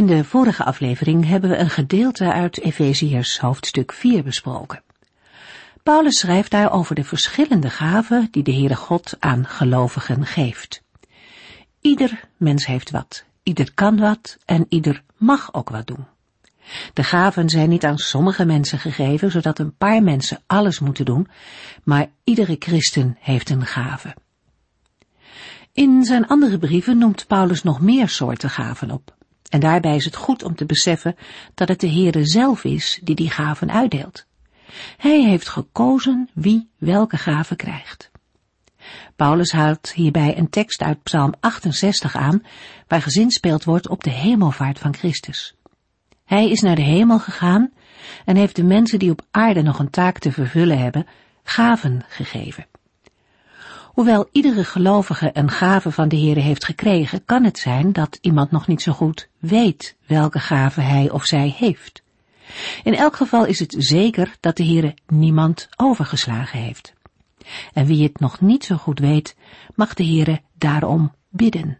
In de vorige aflevering hebben we een gedeelte uit Efeziërs hoofdstuk 4 besproken. Paulus schrijft daar over de verschillende gaven die de Heere God aan gelovigen geeft. Ieder mens heeft wat, ieder kan wat en ieder mag ook wat doen. De gaven zijn niet aan sommige mensen gegeven, zodat een paar mensen alles moeten doen, maar iedere christen heeft een gave. In zijn andere brieven noemt Paulus nog meer soorten gaven op. En daarbij is het goed om te beseffen dat het de Heere zelf is die die gaven uitdeelt. Hij heeft gekozen wie welke gaven krijgt. Paulus haalt hierbij een tekst uit Psalm 68 aan, waar gezinspeeld wordt op de hemelvaart van Christus. Hij is naar de hemel gegaan en heeft de mensen die op aarde nog een taak te vervullen hebben, gaven gegeven. Hoewel iedere gelovige een gave van de Heere heeft gekregen, kan het zijn dat iemand nog niet zo goed weet welke gave hij of zij heeft. In elk geval is het zeker dat de Heere niemand overgeslagen heeft. En wie het nog niet zo goed weet, mag de Heere daarom bidden.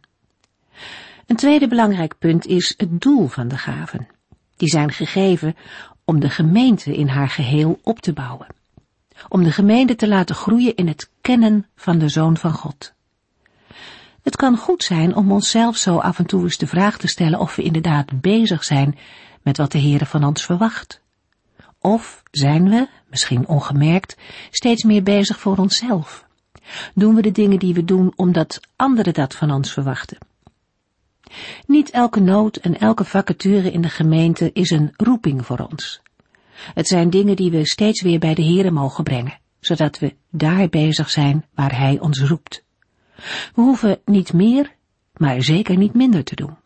Een tweede belangrijk punt is het doel van de gaven. Die zijn gegeven om de gemeente in haar geheel op te bouwen om de gemeente te laten groeien in het kennen van de Zoon van God. Het kan goed zijn om onszelf zo af en toe eens de vraag te stellen of we inderdaad bezig zijn met wat de Heere van ons verwacht. Of zijn we, misschien ongemerkt, steeds meer bezig voor onszelf? Doen we de dingen die we doen omdat anderen dat van ons verwachten? Niet elke nood en elke vacature in de gemeente is een roeping voor ons. Het zijn dingen die we steeds weer bij de Heere mogen brengen, zodat we daar bezig zijn waar Hij ons roept. We hoeven niet meer, maar zeker niet minder te doen.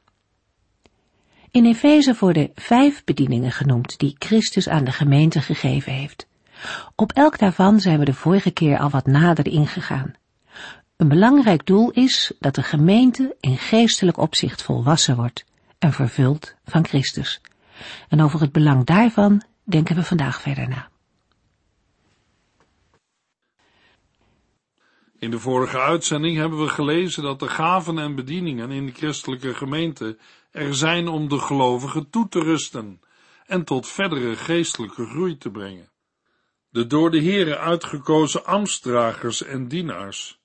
In Efeze worden vijf bedieningen genoemd die Christus aan de gemeente gegeven heeft. Op elk daarvan zijn we de vorige keer al wat nader ingegaan. Een belangrijk doel is dat de gemeente in geestelijk opzicht volwassen wordt en vervuld van Christus. En over het belang daarvan denken we vandaag verder na. In de vorige uitzending hebben we gelezen dat de gaven en bedieningen in de christelijke gemeente er zijn om de gelovigen toe te rusten en tot verdere geestelijke groei te brengen. De door de Here uitgekozen ambtsdragers en dienaars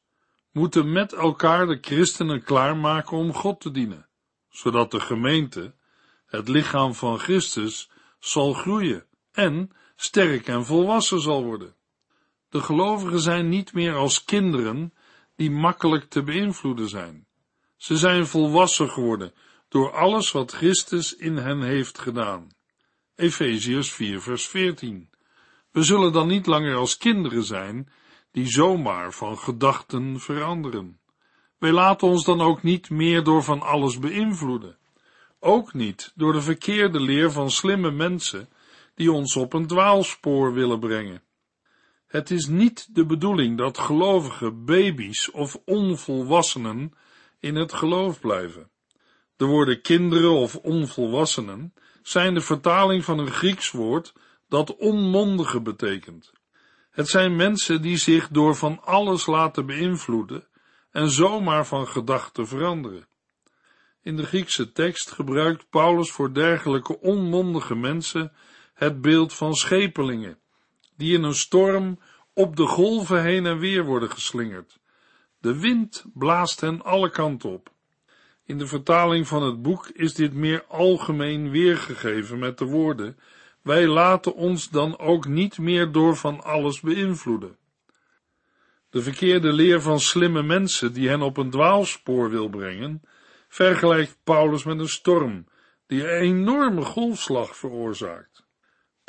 moeten met elkaar de christenen klaarmaken om God te dienen, zodat de gemeente, het lichaam van Christus, zal groeien en sterk en volwassen zal worden. De gelovigen zijn niet meer als kinderen die makkelijk te beïnvloeden zijn. Ze zijn volwassen geworden door alles wat Christus in hen heeft gedaan. Efeziërs 4 vers 14. We zullen dan niet langer als kinderen zijn die zomaar van gedachten veranderen. Wij laten ons dan ook niet meer door van alles beïnvloeden. Ook niet door de verkeerde leer van slimme mensen die ons op een dwaalspoor willen brengen. Het is niet de bedoeling dat gelovige baby's of onvolwassenen in het geloof blijven. De woorden kinderen of onvolwassenen zijn de vertaling van een Grieks woord dat onmondige betekent. Het zijn mensen die zich door van alles laten beïnvloeden en zomaar van gedachten veranderen. In de Griekse tekst gebruikt Paulus voor dergelijke onmondige mensen het beeld van schepelingen, die in een storm op de golven heen en weer worden geslingerd. De wind blaast hen alle kanten op. In de vertaling van het boek is dit meer algemeen weergegeven met de woorden: Wij laten ons dan ook niet meer door van alles beïnvloeden. De verkeerde leer van slimme mensen die hen op een dwaalspoor wil brengen, vergelijkt Paulus met een storm die een enorme golfslag veroorzaakt.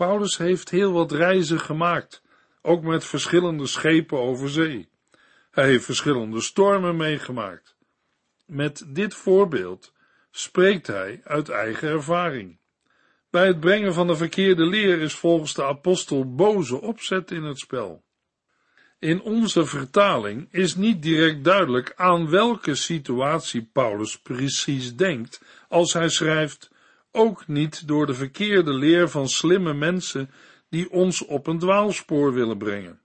Paulus heeft heel wat reizen gemaakt, ook met verschillende schepen over zee. Hij heeft verschillende stormen meegemaakt. Met dit voorbeeld spreekt hij uit eigen ervaring. Bij het brengen van de verkeerde leer is volgens de apostel boze opzet in het spel. In onze vertaling is niet direct duidelijk aan welke situatie Paulus precies denkt als hij schrijft, ook niet door de verkeerde leer van slimme mensen die ons op een dwaalspoor willen brengen.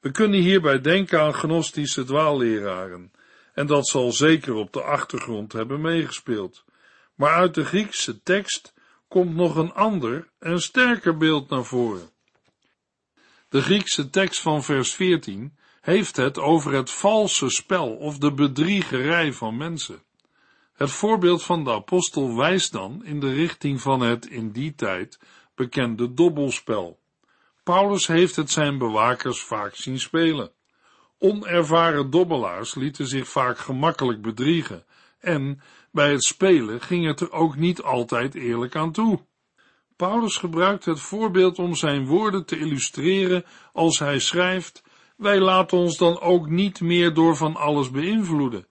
We kunnen hierbij denken aan gnostische dwaalleraren, en dat zal zeker op de achtergrond hebben meegespeeld. Maar uit de Griekse tekst komt nog een ander en sterker beeld naar voren. De Griekse tekst van vers 14 heeft het over het valse spel of de bedriegerij van mensen. Het voorbeeld van de apostel wijst dan in de richting van het in die tijd bekende dobbelspel. Paulus heeft het zijn bewakers vaak zien spelen. Onervaren dobbelaars lieten zich vaak gemakkelijk bedriegen en bij het spelen ging het er ook niet altijd eerlijk aan toe. Paulus gebruikt het voorbeeld om zijn woorden te illustreren als hij schrijft: Wij laten ons dan ook niet meer door van alles beïnvloeden,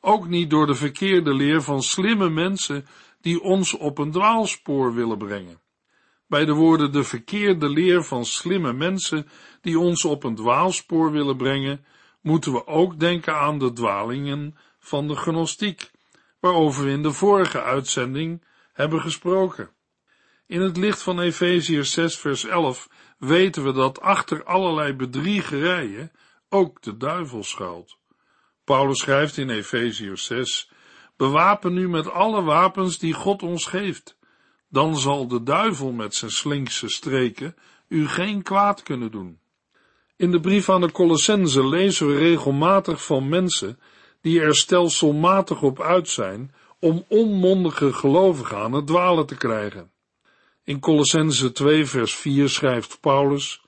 ook niet door de verkeerde leer van slimme mensen die ons op een dwaalspoor willen brengen. Bij de woorden de verkeerde leer van slimme mensen die ons op een dwaalspoor willen brengen, moeten we ook denken aan de dwalingen van de gnostiek, waarover we in de vorige uitzending hebben gesproken. In het licht van Efeziërs 6 vers 11 weten we dat achter allerlei bedriegerijen ook de duivel schuilt. Paulus schrijft in Efeziërs 6, bewapen u met alle wapens die God ons geeft. Dan zal de duivel met zijn slinkse streken u geen kwaad kunnen doen. In de brief aan de Colossense lezen we regelmatig van mensen die er stelselmatig op uit zijn om onmondige gelovigen aan het dwalen te krijgen. In Colossense 2 vers 4 schrijft Paulus,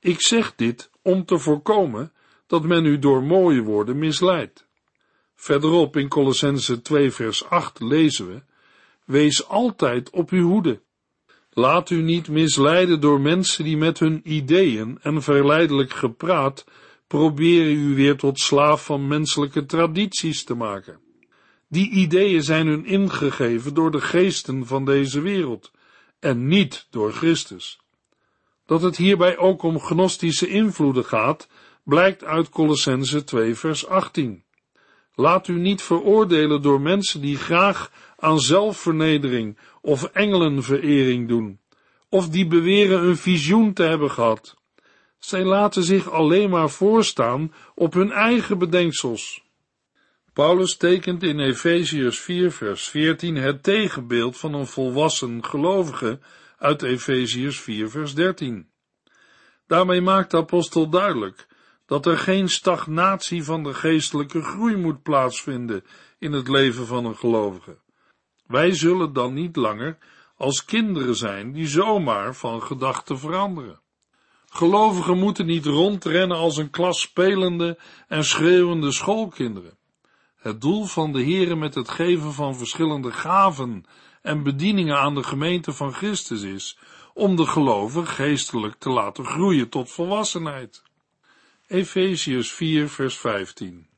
Ik zeg dit om te voorkomen dat men u door mooie woorden misleidt. Verderop in Colossense 2 vers 8 lezen we, Wees altijd op uw hoede. Laat u niet misleiden door mensen die met hun ideeën en verleidelijk gepraat proberen u weer tot slaaf van menselijke tradities te maken. Die ideeën zijn hun ingegeven door de geesten van deze wereld en niet door Christus. Dat het hierbij ook om gnostische invloeden gaat, blijkt uit Colossense 2 vers 18. Laat u niet veroordelen door mensen die graag aan zelfvernedering of engelenverering doen, of die beweren een visioen te hebben gehad. Zij laten zich alleen maar voorstaan op hun eigen bedenksels. Paulus tekent in Efeziërs 4 vers 14 het tegenbeeld van een volwassen gelovige uit Efeziërs 4 vers 13. Daarmee maakt de apostel duidelijk dat er geen stagnatie van de geestelijke groei moet plaatsvinden in het leven van een gelovige. Wij zullen dan niet langer als kinderen zijn die zomaar van gedachten veranderen. Gelovigen moeten niet rondrennen als een klas spelende en schreeuwende schoolkinderen. Het doel van de Heere met het geven van verschillende gaven en bedieningen aan de gemeente van Christus is om de gelovigen geestelijk te laten groeien tot volwassenheid. Efeziërs 4 vers 15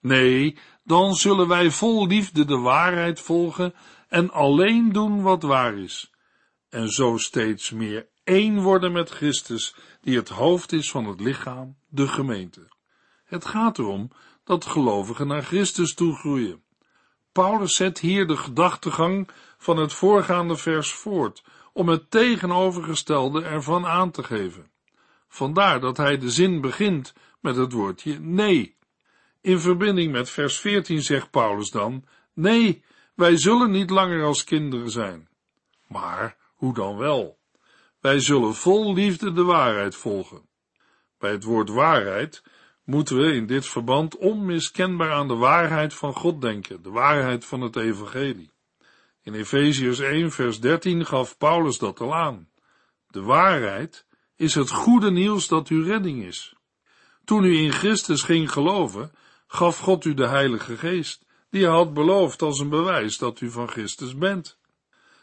Nee, dan zullen wij vol liefde de waarheid volgen en alleen doen wat waar is, en zo steeds meer één worden met Christus, die het hoofd is van het lichaam, de gemeente. Het gaat erom dat gelovigen naar Christus toe groeien. Paulus zet hier de gedachtegang van het voorgaande vers voort, om het tegenovergestelde ervan aan te geven. Vandaar dat hij de zin begint met het woordje nee. In verbinding met vers 14 zegt Paulus dan, nee, wij zullen niet langer als kinderen zijn. Maar hoe dan wel? Wij zullen vol liefde de waarheid volgen. Bij het woord waarheid moeten we in dit verband onmiskenbaar aan de waarheid van God denken, de waarheid van het evangelie. In Efeziërs 1 vers 13 gaf Paulus dat al aan. De waarheid is het goede nieuws dat uw redding is. Toen u in Christus ging geloven, gaf God u de Heilige Geest, die hij had beloofd als een bewijs dat u van Christus bent.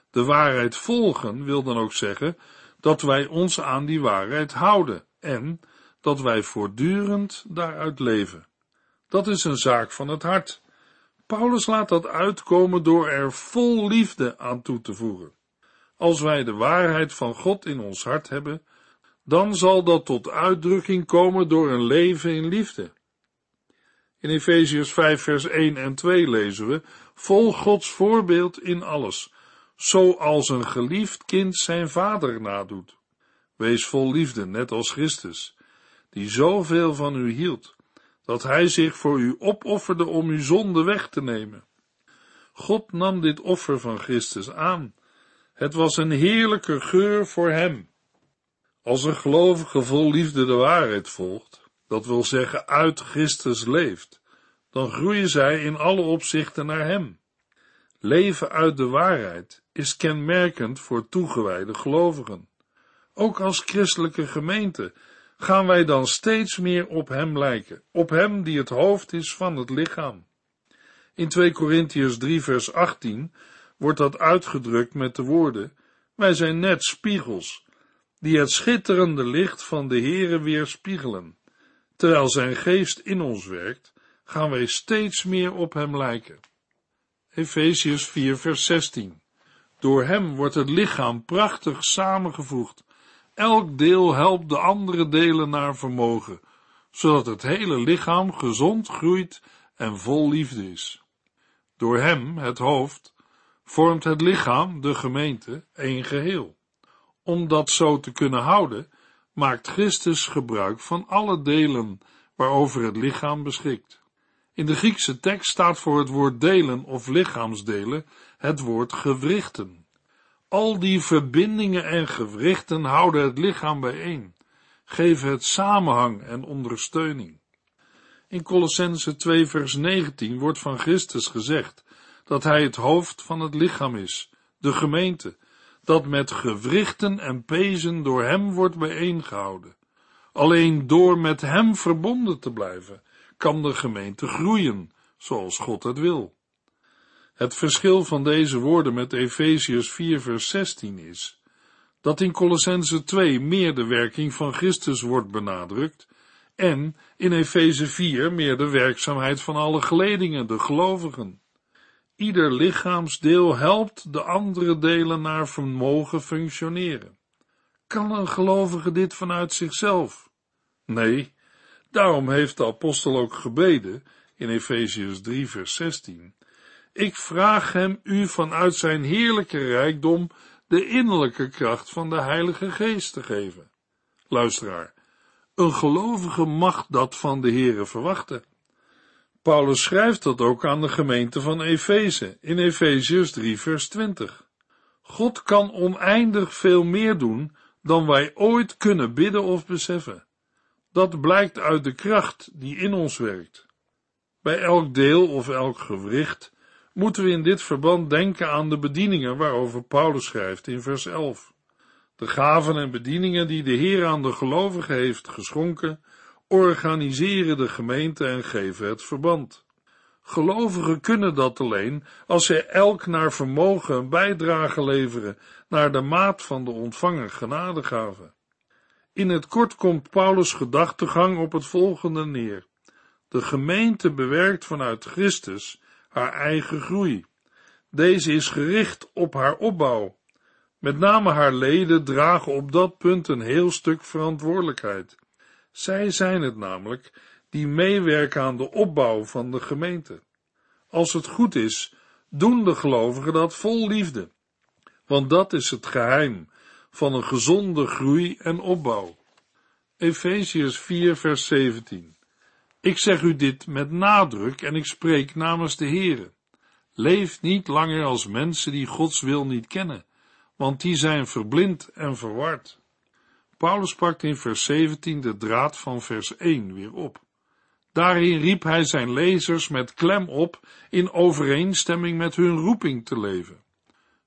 De waarheid volgen wil dan ook zeggen dat wij ons aan die waarheid houden en dat wij voortdurend daaruit leven. Dat is een zaak van het hart. Paulus laat dat uitkomen door er vol liefde aan toe te voegen. Als wij de waarheid van God in ons hart hebben, dan zal dat tot uitdrukking komen door een leven in liefde. In Efeziërs 5 vers 1 en 2 lezen we, volg Gods voorbeeld in alles, zoals een geliefd kind zijn vader nadoet. Wees vol liefde, net als Christus, die zoveel van u hield, dat hij zich voor u opofferde om uw zonde weg te nemen. God nam dit offer van Christus aan. Het was een heerlijke geur voor hem. Als een gelovige vol liefde de waarheid volgt, dat wil zeggen uit Christus leeft, dan groeien zij in alle opzichten naar hem. Leven uit de waarheid is kenmerkend voor toegewijde gelovigen. Ook als christelijke gemeente gaan wij dan steeds meer op hem lijken, op hem die het hoofd is van het lichaam. In 2 Korintiërs 3 vers 18 wordt dat uitgedrukt met de woorden, wij zijn net spiegels, die het schitterende licht van de Heere weerspiegelen. Terwijl zijn geest in ons werkt, gaan wij steeds meer op hem lijken. Efesius 4 vers 16 Door hem wordt het lichaam prachtig samengevoegd. Elk deel helpt de andere delen naar vermogen, zodat het hele lichaam gezond groeit en vol liefde is. Door hem, het hoofd, vormt het lichaam, de gemeente, één geheel. Om dat zo te kunnen houden, maakt Christus gebruik van alle delen waarover het lichaam beschikt. In de Griekse tekst staat voor het woord delen of lichaamsdelen het woord gewrichten. Al die verbindingen en gewrichten houden het lichaam bijeen, geven het samenhang en ondersteuning. In Colossense 2 vers 19 wordt van Christus gezegd dat hij het hoofd van het lichaam is, de gemeente, dat met gewrichten en pezen door hem wordt bijeengehouden. Alleen door met hem verbonden te blijven, kan de gemeente groeien, zoals God het wil. Het verschil van deze woorden met Efeziërs 4 vers 16 is, dat in Colossense 2 meer de werking van Christus wordt benadrukt en in Efeze 4 meer de werkzaamheid van alle geledingen, de gelovigen. Ieder lichaamsdeel helpt de andere delen naar vermogen functioneren. Kan een gelovige dit vanuit zichzelf? Nee, daarom heeft de apostel ook gebeden in Efeziërs 3 vers 16. Ik vraag hem u vanuit zijn heerlijke rijkdom de innerlijke kracht van de Heilige Geest te geven. Luisteraar, een gelovige mag dat van de Heere verwachten. Paulus schrijft dat ook aan de gemeente van Efeze in Efeziërs 3 vers 20. God kan oneindig veel meer doen dan wij ooit kunnen bidden of beseffen. Dat blijkt uit de kracht die in ons werkt. Bij elk deel of elk gewricht moeten we in dit verband denken aan de bedieningen waarover Paulus schrijft in vers 11. De gaven en bedieningen die de Heer aan de gelovigen heeft geschonken, organiseren de gemeente en geven het verband. Gelovigen kunnen dat alleen als zij elk naar vermogen een bijdrage leveren naar de maat van de ontvangen genadegaven. In het kort komt Paulus' gedachtegang op het volgende neer. De gemeente bewerkt vanuit Christus haar eigen groei. Deze is gericht op haar opbouw. Met name haar leden dragen op dat punt een heel stuk verantwoordelijkheid. Zij zijn het namelijk die meewerken aan de opbouw van de gemeente. Als het goed is, doen de gelovigen dat vol liefde, want dat is het geheim van een gezonde groei en opbouw. Efeziërs 4 vers 17 Ik zeg u dit met nadruk en ik spreek namens de Heere. Leef niet langer als mensen die Gods wil niet kennen, want die zijn verblind en verward. Paulus pakt in vers 17 de draad van vers 1 weer op. Daarin riep hij zijn lezers met klem op in overeenstemming met hun roeping te leven.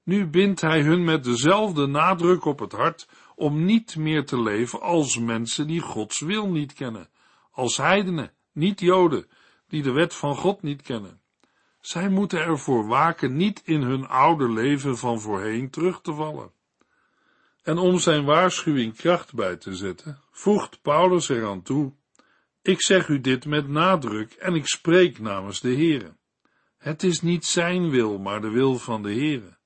Nu bindt hij hun met dezelfde nadruk op het hart om niet meer te leven als mensen die Gods wil niet kennen, als heidenen, niet Joden, die de wet van God niet kennen. Zij moeten ervoor waken niet in hun oude leven van voorheen terug te vallen. En om zijn waarschuwing kracht bij te zetten, voegt Paulus eraan toe, ik zeg u dit met nadruk en ik spreek namens de Heere. Het is niet zijn wil, maar de wil van de Heere.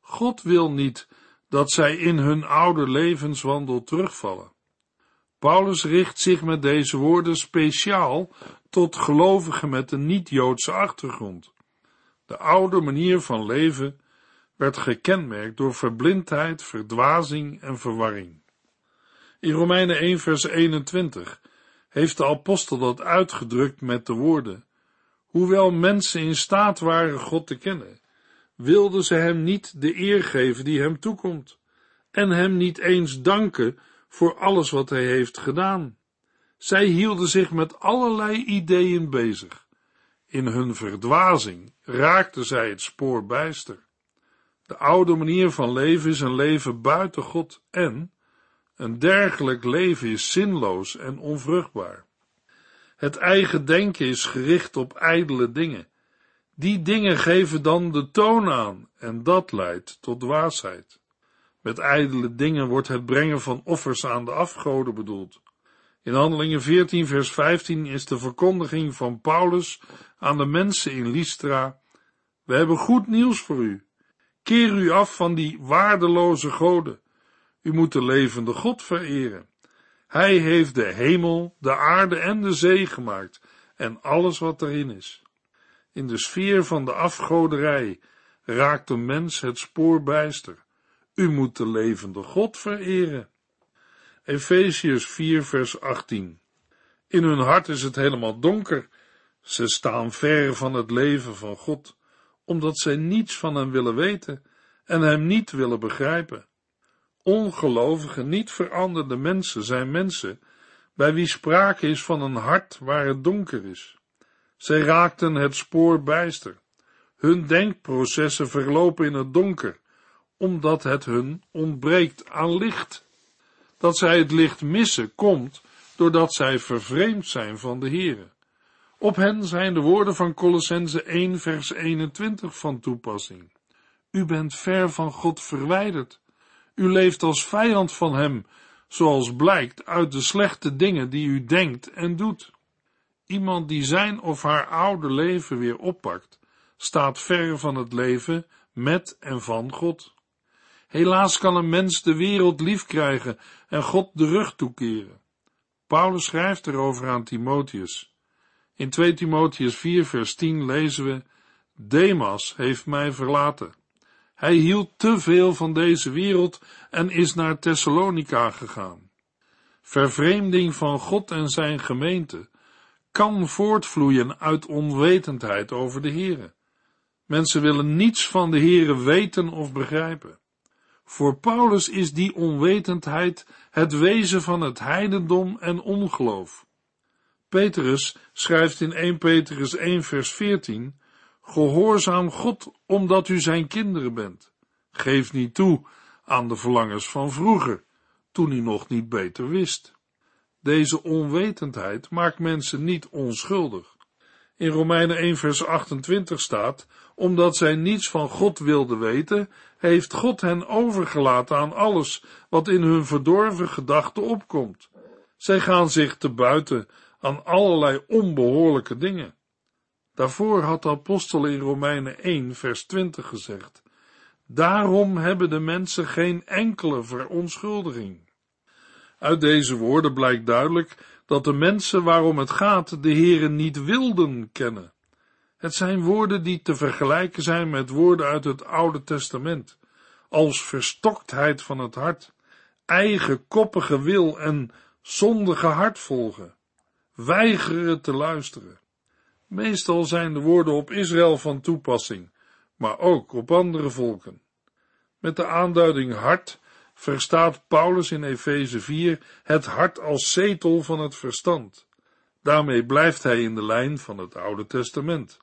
God wil niet dat zij in hun oude levenswandel terugvallen. Paulus richt zich met deze woorden speciaal tot gelovigen met een niet-Joodse achtergrond. De oude manier van leven werd gekenmerkt door verblindheid, verdwazing en verwarring. In Romeinen 1 vers 21 heeft de apostel dat uitgedrukt met de woorden, hoewel mensen in staat waren God te kennen, wilden ze hem niet de eer geven die hem toekomt en hem niet eens danken voor alles wat hij heeft gedaan. Zij hielden zich met allerlei ideeën bezig. In hun verdwazing raakten zij het spoor bijster. De oude manier van leven is een leven buiten God en een dergelijk leven is zinloos en onvruchtbaar. Het eigen denken is gericht op ijdele dingen. Die dingen geven dan de toon aan en dat leidt tot dwaasheid. Met ijdele dingen wordt het brengen van offers aan de afgoden bedoeld. In Handelingen 14 vers 15 is de verkondiging van Paulus aan de mensen in Lystra, we hebben goed nieuws voor u. Keer u af van die waardeloze goden. U moet de levende God vereren. Hij heeft de hemel, de aarde en de zee gemaakt en alles wat erin is. In de sfeer van de afgoderij raakt de mens het spoor bijster. U moet de levende God vereren. Efeziërs 4 vers 18 In hun hart is het helemaal donker. Ze staan ver van het leven van God, omdat zij niets van hem willen weten en hem niet willen begrijpen. Ongelovige, niet veranderde mensen zijn mensen bij wie sprake is van een hart waar het donker is. Zij raakten het spoor bijster. Hun denkprocessen verlopen in het donker, omdat het hun ontbreekt aan licht. Dat zij het licht missen komt doordat zij vervreemd zijn van de Here. Op hen zijn de woorden van Colossense 1 vers 21 van toepassing. U bent ver van God verwijderd. U leeft als vijand van Hem, zoals blijkt uit de slechte dingen die u denkt en doet. Iemand die zijn of haar oude leven weer oppakt, staat ver van het leven met en van God. Helaas kan een mens de wereld lief krijgen en God de rug toekeren. Paulus schrijft erover aan Timotheus. In 2 Timotheus 4 vers 10 lezen we, Demas heeft mij verlaten. Hij hield te veel van deze wereld en is naar Thessalonica gegaan. Vervreemding van God en zijn gemeente kan voortvloeien uit onwetendheid over de Here. Mensen willen niets van de Here weten of begrijpen. Voor Paulus is die onwetendheid het wezen van het heidendom en ongeloof. Petrus schrijft in 1 Petrus 1 vers 14, Gehoorzaam God omdat u zijn kinderen bent. Geef niet toe aan de verlangens van vroeger, toen u nog niet beter wist. Deze onwetendheid maakt mensen niet onschuldig. In Romeinen 1 vers 28 staat, omdat zij niets van God wilden weten, heeft God hen overgelaten aan alles wat in hun verdorven gedachten opkomt. Zij gaan zich te buiten aan allerlei onbehoorlijke dingen. Daarvoor had de apostel in Romeinen 1 vers 20 gezegd, Daarom hebben de mensen geen enkele verontschuldiging. Uit deze woorden blijkt duidelijk dat de mensen waarom het gaat de Heeren niet wilden kennen. Het zijn woorden die te vergelijken zijn met woorden uit het Oude Testament, als verstoktheid van het hart, eigen koppige wil en zondige hart volgen, weigeren te luisteren. Meestal zijn de woorden op Israël van toepassing, maar ook op andere volken. Met de aanduiding hart verstaat Paulus in Efeze 4 het hart als zetel van het verstand. Daarmee blijft hij in de lijn van het Oude Testament.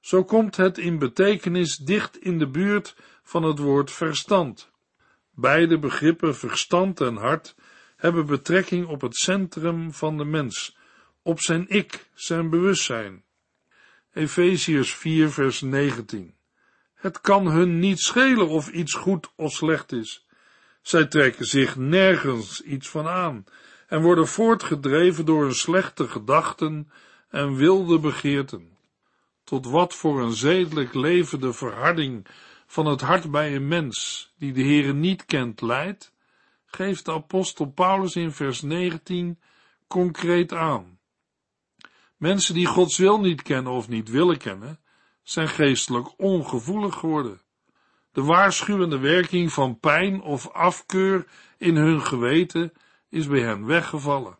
Zo komt het in betekenis dicht in de buurt van het woord verstand. Beide begrippen verstand en hart hebben betrekking op het centrum van de mens, op zijn ik, zijn bewustzijn. Efeziërs 4 vers 19. Het kan hun niet schelen of iets goed of slecht is. Zij trekken zich nergens iets van aan en worden voortgedreven door hun slechte gedachten en wilde begeerten. Tot wat voor een zedelijk leven de verharding van het hart bij een mens die de Heere niet kent leidt, geeft de apostel Paulus in vers 19 concreet aan. Mensen die Gods wil niet kennen of niet willen kennen, zijn geestelijk ongevoelig geworden. De waarschuwende werking van pijn of afkeur in hun geweten is bij hen weggevallen.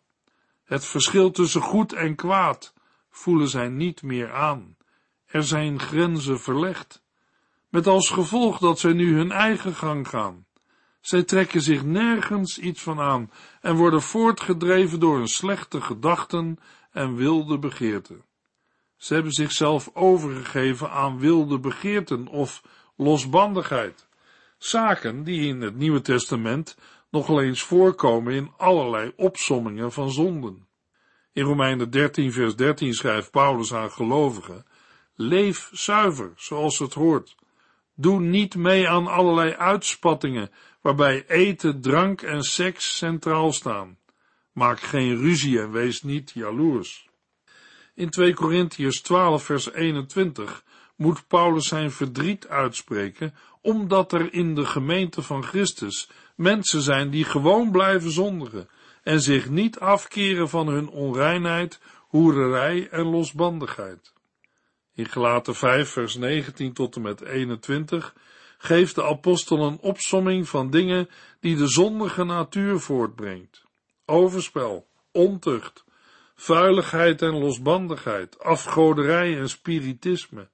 Het verschil tussen goed en kwaad voelen zij niet meer aan. Er zijn grenzen verlegd, met als gevolg dat zij nu hun eigen gang gaan. Zij trekken zich nergens iets van aan en worden voortgedreven door hun slechte gedachten en wilde begeerten. Ze hebben zichzelf overgegeven aan wilde begeerten of losbandigheid. Zaken die in het Nieuwe Testament nogal eens voorkomen in allerlei opsommingen van zonden. In Romeinen 13 vers 13 schrijft Paulus aan gelovigen, leef zuiver, zoals het hoort. Doe niet mee aan allerlei uitspattingen, waarbij eten, drank en seks centraal staan. Maak geen ruzie en wees niet jaloers. In 2 Korintiërs 12 vers 21 moet Paulus zijn verdriet uitspreken, omdat er in de gemeente van Christus mensen zijn die gewoon blijven zondigen en zich niet afkeren van hun onreinheid, hoererij en losbandigheid. In Gelaten 5 vers 19 tot en met 21 geeft de apostel een opsomming van dingen die de zondige natuur voortbrengt. Overspel, ontucht, vuiligheid en losbandigheid, afgoderij en spiritisme,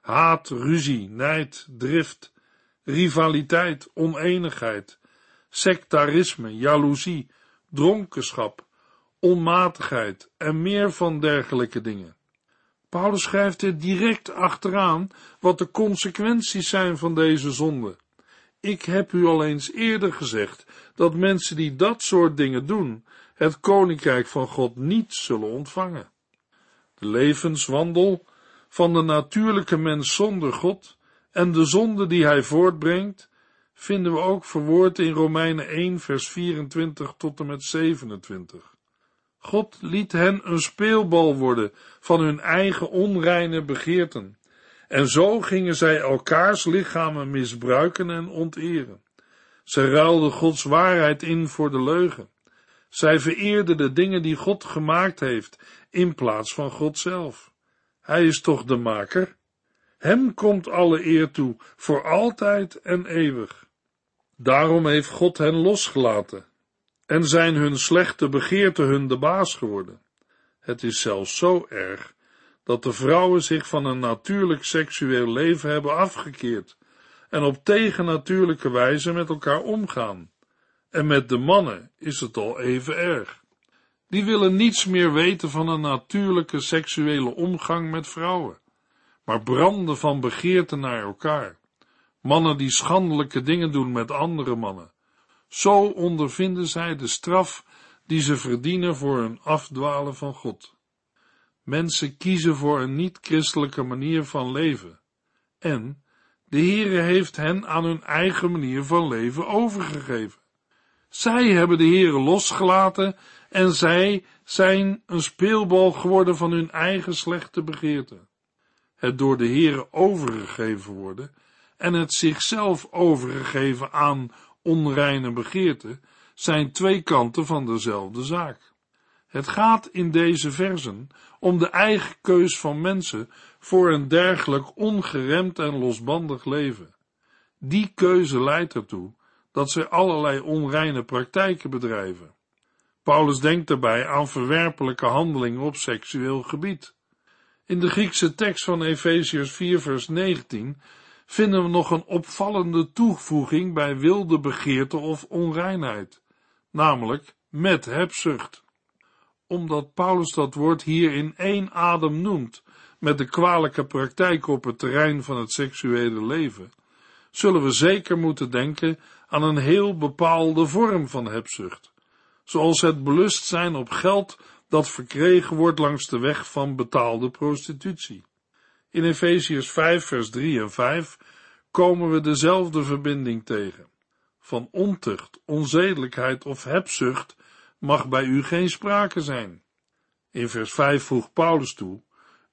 haat, ruzie, nijd, drift, rivaliteit, oneenigheid, sectarisme, jaloezie, dronkenschap, onmatigheid en meer van dergelijke dingen. Paulus schrijft er direct achteraan wat de consequenties zijn van deze zonde. Ik heb u al eens eerder gezegd dat mensen die dat soort dingen doen, het koninkrijk van God niet zullen ontvangen. De levenswandel van de natuurlijke mens zonder God en de zonde die hij voortbrengt, vinden we ook verwoord in Romeinen 1 vers 24 tot en met 27. God liet hen een speelbal worden van hun eigen onreine begeerten, en zo gingen zij elkaars lichamen misbruiken en onteren. Zij ruilden Gods waarheid in voor de leugen. Zij vereerden de dingen die God gemaakt heeft, in plaats van God zelf. Hij is toch de maker? Hem komt alle eer toe, voor altijd en eeuwig. Daarom heeft God hen losgelaten en zijn hun slechte begeerten hun de baas geworden. Het is zelfs zo erg dat de vrouwen zich van een natuurlijk seksueel leven hebben afgekeerd en op tegennatuurlijke wijze met elkaar omgaan. En met de mannen is het al even erg. Die willen niets meer weten van een natuurlijke seksuele omgang met vrouwen, maar branden van begeerte naar elkaar. Mannen die schandelijke dingen doen met andere mannen. Zo ondervinden zij de straf die ze verdienen voor hun afdwalen van God. Mensen kiezen voor een niet-christelijke manier van leven. En de Heere heeft hen aan hun eigen manier van leven overgegeven. Zij hebben de Heere losgelaten en zij zijn een speelbal geworden van hun eigen slechte begeerten. Het door de Heere overgegeven worden en het zichzelf overgegeven aan onreine begeerten zijn twee kanten van dezelfde zaak. Het gaat in deze versen om de eigen keus van mensen voor een dergelijk ongeremd en losbandig leven. Die keuze leidt ertoe dat zij allerlei onreine praktijken bedrijven. Paulus denkt daarbij aan verwerpelijke handelingen op seksueel gebied. In de Griekse tekst van Efeziërs 4 vers 19 vinden we nog een opvallende toevoeging bij wilde begeerte of onreinheid, namelijk met hebzucht. Omdat Paulus dat woord hier in één adem noemt, met de kwalijke praktijk op het terrein van het seksuele leven, zullen we zeker moeten denken aan een heel bepaalde vorm van hebzucht, zoals het belust zijn op geld dat verkregen wordt langs de weg van betaalde prostitutie. In Efeziërs 5 vers 3 en 5 komen we dezelfde verbinding tegen. Van ontucht, onzedelijkheid of hebzucht mag bij u geen sprake zijn. In vers 5 voegt Paulus toe,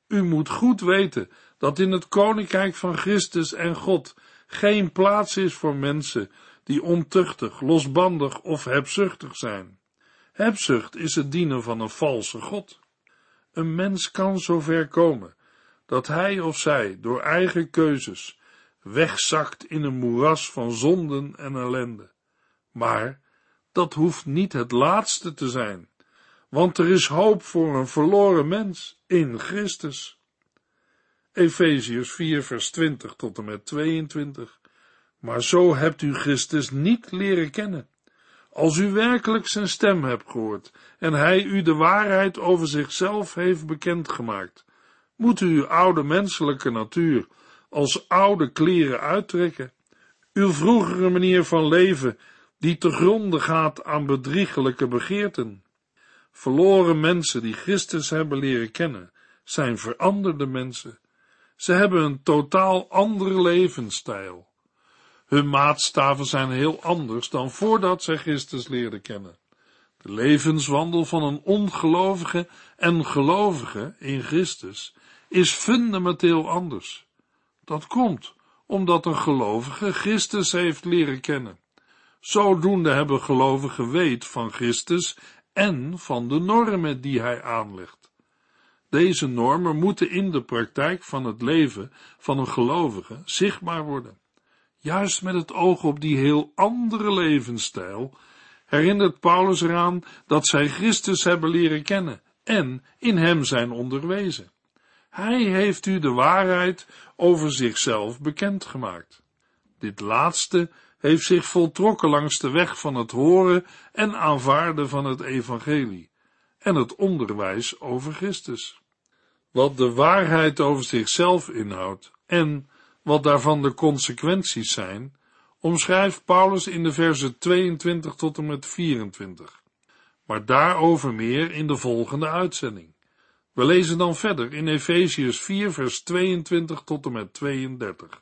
u moet goed weten dat in het koninkrijk van Christus en God geen plaats is voor mensen die ontuchtig, losbandig of hebzuchtig zijn. Hebzucht is het dienen van een valse God. Een mens kan zover komen dat hij of zij door eigen keuzes wegzakt in een moeras van zonden en ellende. Maar dat hoeft niet het laatste te zijn, want er is hoop voor een verloren mens in Christus. Efeziërs 4 vers 20 tot en met 22. Maar zo hebt u Christus niet leren kennen. Als u werkelijk zijn stem hebt gehoord en hij u de waarheid over zichzelf heeft bekendgemaakt, moet u uw oude menselijke natuur als oude kleren uittrekken. Uw vroegere manier van leven, die te gronde gaat aan bedriegelijke begeerten. Verloren mensen die Christus hebben leren kennen, zijn veranderde mensen. Ze hebben een totaal andere levensstijl. Hun maatstaven zijn heel anders dan voordat zij Christus leerden kennen. De levenswandel van een ongelovige en gelovige in Christus is fundamenteel anders. Dat komt omdat een gelovige Christus heeft leren kennen. Zodoende hebben gelovigen weet van Christus en van de normen die hij aanlegt. Deze normen moeten in de praktijk van het leven van een gelovige zichtbaar worden. Juist met het oog op die heel andere levensstijl herinnert Paulus eraan dat zij Christus hebben leren kennen en in hem zijn onderwezen. Hij heeft u de waarheid over zichzelf bekendgemaakt. Dit laatste heeft zich voltrokken langs de weg van het horen en aanvaarden van het evangelie en het onderwijs over Christus. Wat de waarheid over zichzelf inhoudt en wat daarvan de consequenties zijn, omschrijft Paulus in de versen 22 tot en met 24. Maar daarover meer in de volgende uitzending. We lezen dan verder in Efeziërs 4, vers 22 tot en met 32.